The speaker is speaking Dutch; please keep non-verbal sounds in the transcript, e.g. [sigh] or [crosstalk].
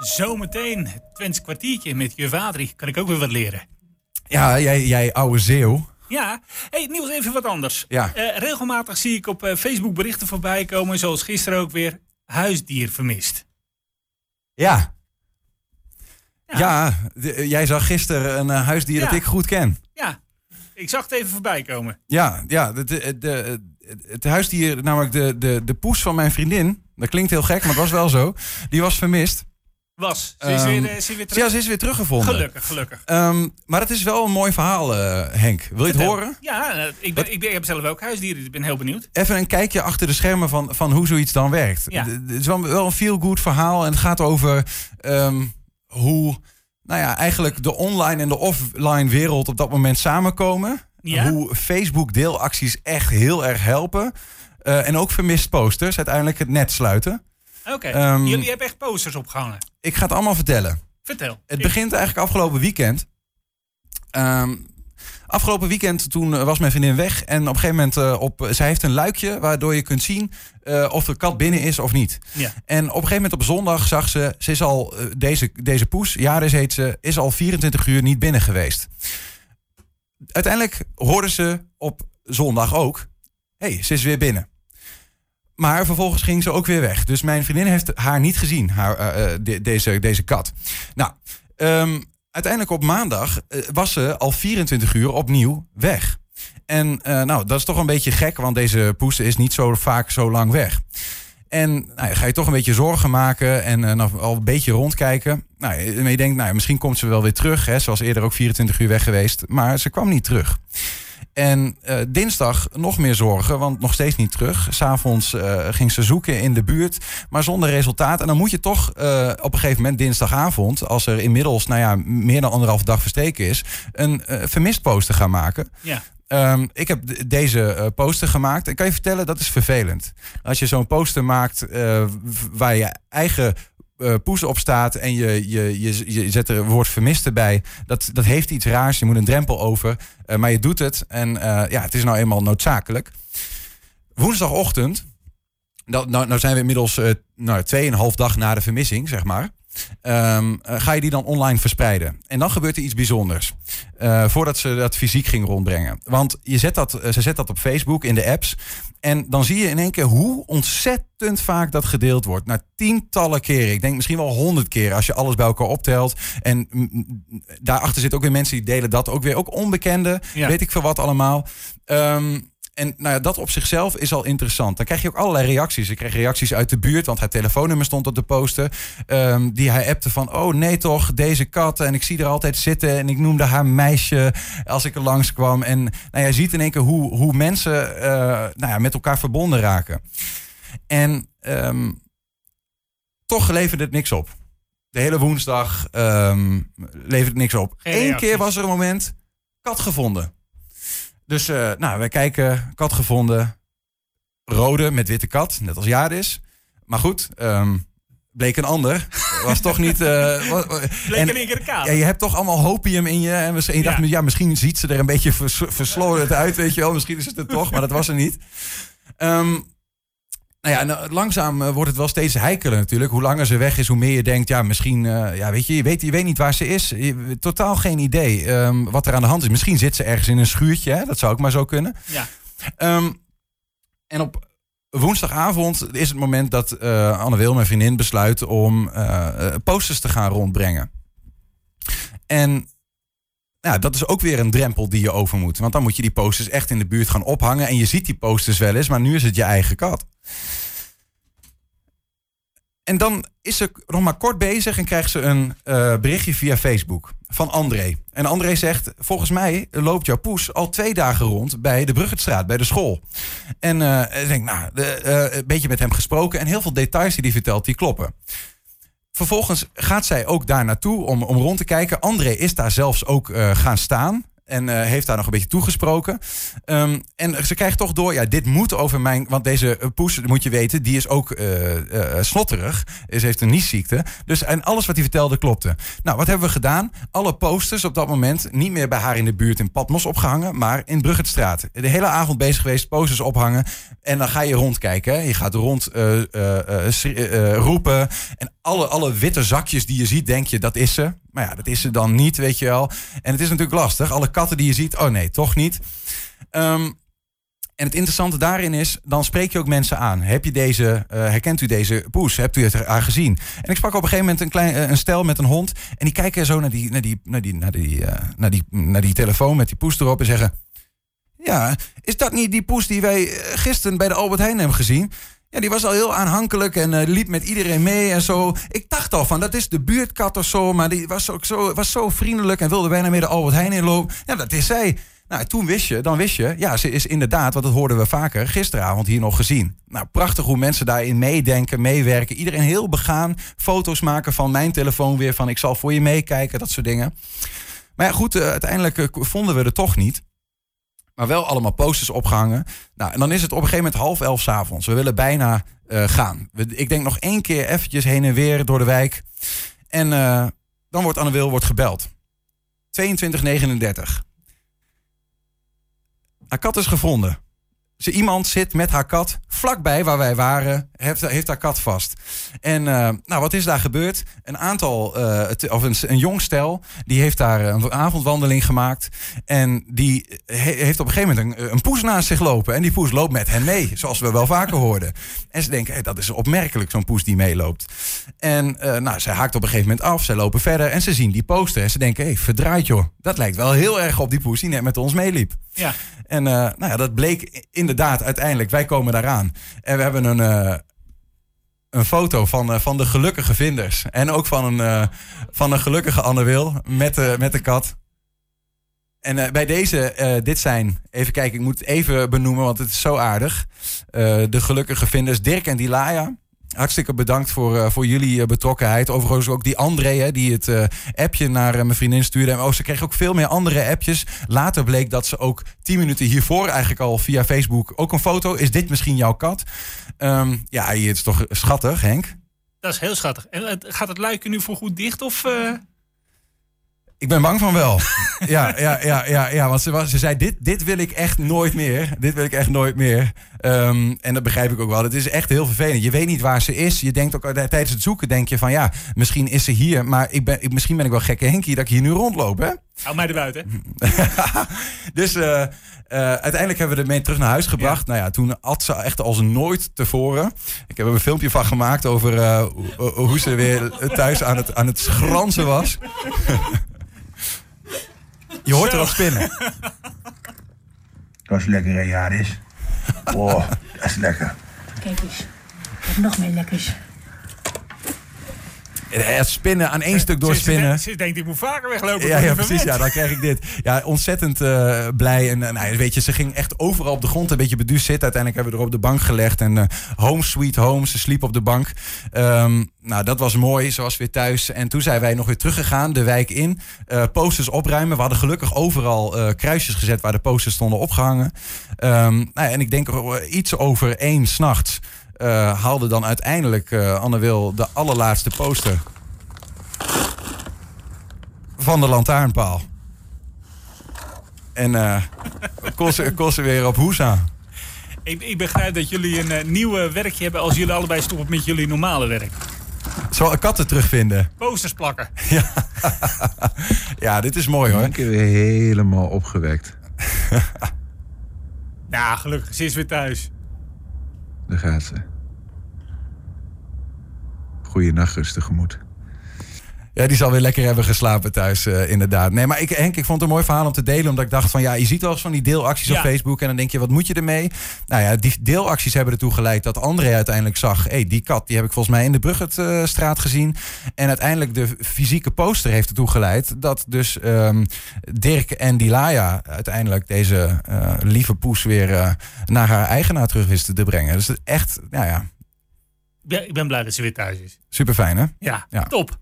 Zometeen het Twents kwartiertje met juf Adrie. Kan ik ook weer wat leren. Ja, jij, jij oude zeeuw. Ja, hey, Niels, even wat anders. Ja. Eh, regelmatig zie ik op eh, Facebook berichten voorbij komen, zoals gisteren ook weer, huisdier vermist. Ja. Ja. Ja, de- jij zag gisteren een eh, huisdier dat ik goed ken. Ja, ik zag het even voorbij komen. Ja, ja de, de, de- het huisdier, namelijk de, de, de poes van mijn vriendin. Dat klinkt heel gek, maar het was wel zo. Die was vermist. Was, ze is, Ehm, weer, eh, ze is weer terug. Ja, ze is weer teruggevonden. Gelukkig, gelukkig. Ehm, maar het is wel een mooi verhaal, eh, Henk. Wil je het Vertel. horen? Ja, eh, ik, ben, ik, ben, ik heb zelf ook huisdieren, dus ik ben heel benieuwd. Even een kijkje achter de schermen van, van hoe zoiets dan werkt. Ja. Het is wel, wel een feel-good verhaal. En het gaat over ehm, hoe nou ja, eigenlijk de online en de offline wereld op dat moment samenkomen. Ja. Hoe Facebook deelacties echt heel erg helpen. Eh, en ook vermist posters uiteindelijk het net sluiten. Oké, Ehm, jullie hebben echt posters opgehangen. Ik ga het allemaal vertellen. Vertel. Het begint eigenlijk afgelopen weekend. Ehm, afgelopen weekend toen was mijn vriendin weg. En op een gegeven moment, eh, op, zij heeft een luikje waardoor je kunt zien eh, of de kat binnen is of niet. Ja. En op een gegeven moment op zondag zag ze, ze is al, eh, deze, deze poes, Jaris heet ze, is al 24 uur niet binnen geweest. Uiteindelijk hoorde ze op zondag ook, hé, hey, ze is weer binnen. Maar vervolgens ging ze ook weer weg. Dus mijn vriendin heeft haar niet gezien, haar, eh, eh, de- deze, deze kat. Nou, ehm, uiteindelijk op maandag eh, was ze al 24 uur opnieuw weg. En nou, dat is toch een beetje gek, want deze poes is niet zo vaak zo lang weg. En nou, ga je toch een beetje zorgen maken en nou, al een beetje rondkijken. Nou, je denkt, nou, misschien komt ze wel weer terug. Hè. Ze was eerder ook 24 uur weg geweest, maar ze kwam niet terug. En eh, dinsdag nog meer zorgen, want nog steeds niet terug. S'avonds eh ging ze zoeken in de buurt, maar zonder resultaat. En dan moet je toch eh, op een gegeven moment dinsdagavond, als er inmiddels nou ja, meer dan anderhalf dag verstreken is, een vermist poster gaan maken. Ja. Ehm, ik heb deze poster gemaakt. En kan je vertellen, dat is vervelend. Als je zo'n poster maakt waar je eigen eh, poes op staat en je, je, je, je zet er een woord vermist erbij. Dat, dat heeft iets raars. Je moet een drempel over. Eh, maar je doet het. En eh, ja, het is nou eenmaal noodzakelijk. Woensdagochtend. Nou, nou, zijn we inmiddels eh nou, tweeënhalf dag na de vermissing, zeg maar. Ehm, eh, ga je die dan online verspreiden. En dan gebeurt er iets bijzonders. Eh, voordat ze dat fysiek ging rondbrengen. Want je zet dat, eh, ze zet dat op Facebook in de apps. En dan zie je in één keer hoe ontzettend vaak dat gedeeld wordt. Na tientallen keren. Ik denk misschien wel honderd keer als je alles bij elkaar optelt. En daarachter zitten ook weer mensen die delen dat ook weer. Ook onbekende, Ja. weet ik veel wat allemaal. Ehm, en nou ja, dat op zichzelf is al interessant. Dan krijg je ook allerlei reacties. Ik kreeg reacties uit de buurt, want haar telefoonnummer stond op de poster. ehm, die hij appte van, oh nee toch, deze kat. En ik zie er altijd zitten. En ik noemde haar meisje als ik er langskwam. En nou, je ziet in één keer hoe, hoe mensen eh, nou ja, met elkaar verbonden raken. En ehm, toch leverde het niks op. De hele woensdag ehm leverde het niks op. Eén keer was er een moment, kat gevonden. Dus eh, nou, wij kijken, kat gevonden. Rode met witte kat, net als Jadis. Maar goed, ehm, bleek een ander. [laughs] Was toch niet... eh, wa- wa- Bleek en- in één keer de kaart. ja, je hebt toch allemaal hopium in je. En je dacht, Ja. ja. misschien ziet ze er een beetje vers versloren uit, weet je wel. Misschien is het er toch, maar dat was er niet. Ehm, nou ja, nou, langzaam eh, wordt het wel steeds heikeler natuurlijk. Hoe langer ze weg is, hoe meer je denkt... ja, misschien, eh, ja, weet je, je weet, je weet niet waar ze is. Je- totaal geen idee ehm, wat er aan de hand is. Misschien zit ze ergens in een schuurtje, hè? dat zou ook maar zo kunnen. Ja. Ehm, en op woensdagavond is het moment dat eh Anne Wil, mijn vriendin, besluit om posters te gaan rondbrengen. En ja, dat is ook weer een drempel die je over moet. Want dan moet je die posters echt in de buurt gaan ophangen. En je ziet die posters wel eens, maar nu is het je eigen kat. En dan is ze nog maar kort bezig en krijgt ze een eh, berichtje via Facebook van André. En André zegt, volgens mij loopt jouw poes al twee dagen rond bij de Bruggetstraat, bij de school. En eh, ik denk, nou, eh, een beetje met hem gesproken en heel veel details die hij vertelt, die kloppen. Vervolgens gaat zij ook daar naartoe om, om rond te kijken. André is daar zelfs ook eh, gaan staan. En eh, heeft daar nog een beetje toegesproken. Ehm, en ze krijgt toch door, ja, dit moet over mijn... Want deze eh, poes, moet je weten, die is ook uh, snotterig. Ze heeft een niesziekte. Dus en alles wat hij vertelde klopte. Nou, wat hebben we gedaan? Alle posters op dat moment niet meer bij haar in de buurt in Patmos opgehangen, maar in Bruggetstraat. De hele avond bezig geweest, posters ophangen. En dan ga je rondkijken. Je gaat rond roepen. En alle, alle witte zakjes die je ziet, denk je, dat is ze. Maar ja, dat is ze dan niet, weet je wel. En het is natuurlijk lastig. Alle katten die je ziet, oh nee, toch niet. Um, en het interessante daarin is, dan spreek je ook mensen aan. Heb je deze, uh, herkent u deze poes? Hebt u het aan gezien? En ik sprak op een gegeven moment een, klein, uh, een stel met een hond. En die kijken zo naar die, naar die, naar die, naar die, uh, naar die, naar die telefoon met die poes erop en zeggen... Ja, is dat niet die poes die wij gisteren bij de Albert Heijn hebben gezien? Ja, die was al heel aanhankelijk en uh, liep met iedereen mee en zo. Ik dacht al van, dat is de buurtkat of zo. Maar die was ook zo, was zo vriendelijk en wilde bijna meer de Albert Heijn inlopen. Ja, dat is zij. Nou, toen wist je, dan wist je, ja, ze is inderdaad, want dat hoorden we vaker, gisteravond hier nog gezien. Nou, prachtig hoe mensen daarin meedenken, meewerken. Iedereen heel begaan, foto's maken van mijn telefoon weer, van ik zal voor je meekijken, dat soort dingen. Maar ja, goed, uh, uiteindelijk uh, vonden we het toch niet. Maar wel allemaal posters opgehangen. Nou, en dan is het op een gegeven moment half elf s avonds. We willen bijna uh, gaan. We, ik denk nog één keer eventjes heen en weer door de wijk. En dan wordt Anne Wil wordt gebeld. 2239. Haar kat is gevonden. Ze, iemand zit met haar kat vlakbij waar wij waren, heeft, heeft haar kat vast. En uh, nou, wat is daar gebeurd? Een aantal, uh, of een, een jong stel, die heeft daar een avondwandeling gemaakt. En die he, heeft op een gegeven moment een, een, poes naast zich lopen. En die poes loopt met hen mee, zoals we wel vaker hoorden. En ze denken, hey, dat is opmerkelijk, zo'n poes die meeloopt. En uh, nou, ze haakt op een gegeven moment af, ze lopen verder en ze zien die poster. En ze denken, hé, hey, verdraaid joh, dat lijkt wel heel erg op die poes die net met ons meeliep. Ja. En nou ja, dat bleek inderdaad uiteindelijk. Wij komen daaraan. En we hebben een, uh, een foto van, uh, van de gelukkige vinders. En ook van een, van een gelukkige Anne Wil met, de met de kat. En bij deze, dit zijn, even kijken, ik moet het even benoemen, want het is zo aardig. de gelukkige vinders Dirk en Dilaya hartstikke bedankt voor, uh, voor jullie uh, betrokkenheid. Overigens ook die André, hè, die het uh, appje naar mijn vriendin stuurde. En oh, ze kreeg ook veel meer andere appjes. Later bleek dat ze ook tien minuten hiervoor eigenlijk al via Facebook ook een foto. Is dit misschien jouw kat? Um, ja, het is toch schattig, Henk? Dat is heel schattig. En gaat het luiken nu voor goed dicht of... Ik ben bang van wel. [laughs] ja, ja, ja, ja, ja, want ze, was, ze zei: dit, dit wil ik echt nooit meer. Dit wil ik echt nooit meer. Um, en dat begrijp ik ook wel. Het is echt heel vervelend. Je weet niet waar ze is. Je denkt ook tijdens het zoeken: denk je van ja, misschien is ze hier. Maar ik ben, ik, misschien ben ik wel gekke Henkie dat ik hier nu rondloop. Hè? Hou mij eruit, [laughs] dus uh, uh, uiteindelijk hebben we mee terug naar huis gebracht. Ja. Nou ja, toen at ze echt als nooit tevoren. Ik heb er een filmpje van gemaakt over uh, hoe ze weer thuis aan het, aan het schransen was. [laughs] Je hoort er al spinnen. Dat is lekker, hè, Jaris? [laughs] Oh, dat is lekker. Kijk eens. Ik heb nog meer lekkers. Spinnen aan één stuk door spinnen. Ze, ze denkt, ik moet vaker weglopen. Ja, ja precies. Ja, dan krijg ik dit. Ja, ontzettend uh, blij. En nou, weet je, ze ging echt overal op de grond een beetje beduusd zitten. Uiteindelijk hebben we er op de bank gelegd. En uh, home sweet home. Ze sliep op de bank. Um, nou, dat was mooi. Ze was weer thuis. En toen zijn wij nog weer teruggegaan, de wijk in. Uh, posters opruimen. We hadden gelukkig overal kruisjes gezet waar de posters stonden opgehangen. Um, nou, en ik denk iets over één s'nachts. Uh, haalde dan uiteindelijk uh, Anne Wil de allerlaatste poster van de lantaarnpaal. En uh, [laughs] kon, ze, kon ze weer op Hoesa. Ik, ik begrijp dat jullie een uh, nieuwe werkje hebben als jullie allebei stoppen met jullie normale werk. Zo katten terugvinden. Posters plakken. [laughs] Ja, [laughs] ja dit is mooi hoor. Ik ben weer helemaal opgewekt. ja, gelukkig. Ze is weer thuis. Daar gaat ze. Goeie nachtrust tegemoet. Ja, die zal weer lekker hebben geslapen thuis, uh, inderdaad. Nee, maar ik, Henk, ik vond het een mooi verhaal om te delen. Omdat ik dacht van, ja, je ziet wel eens van die deelacties ja. op Facebook. En dan denk je, wat moet je ermee? Nou ja, die deelacties hebben ertoe geleid dat André uiteindelijk zag... hé, hey, die kat, die heb ik volgens mij in de Bruggetstraat uh, gezien. En uiteindelijk de fysieke poster heeft ertoe geleid... dat dus um, Dirk en Dilaya uiteindelijk deze uh, lieve poes... weer naar haar eigenaar terug wisten te brengen. Dus echt, nou ja... Ja, ik ben blij dat ze weer thuis is. Super fijn, hè? Ja, ja. top.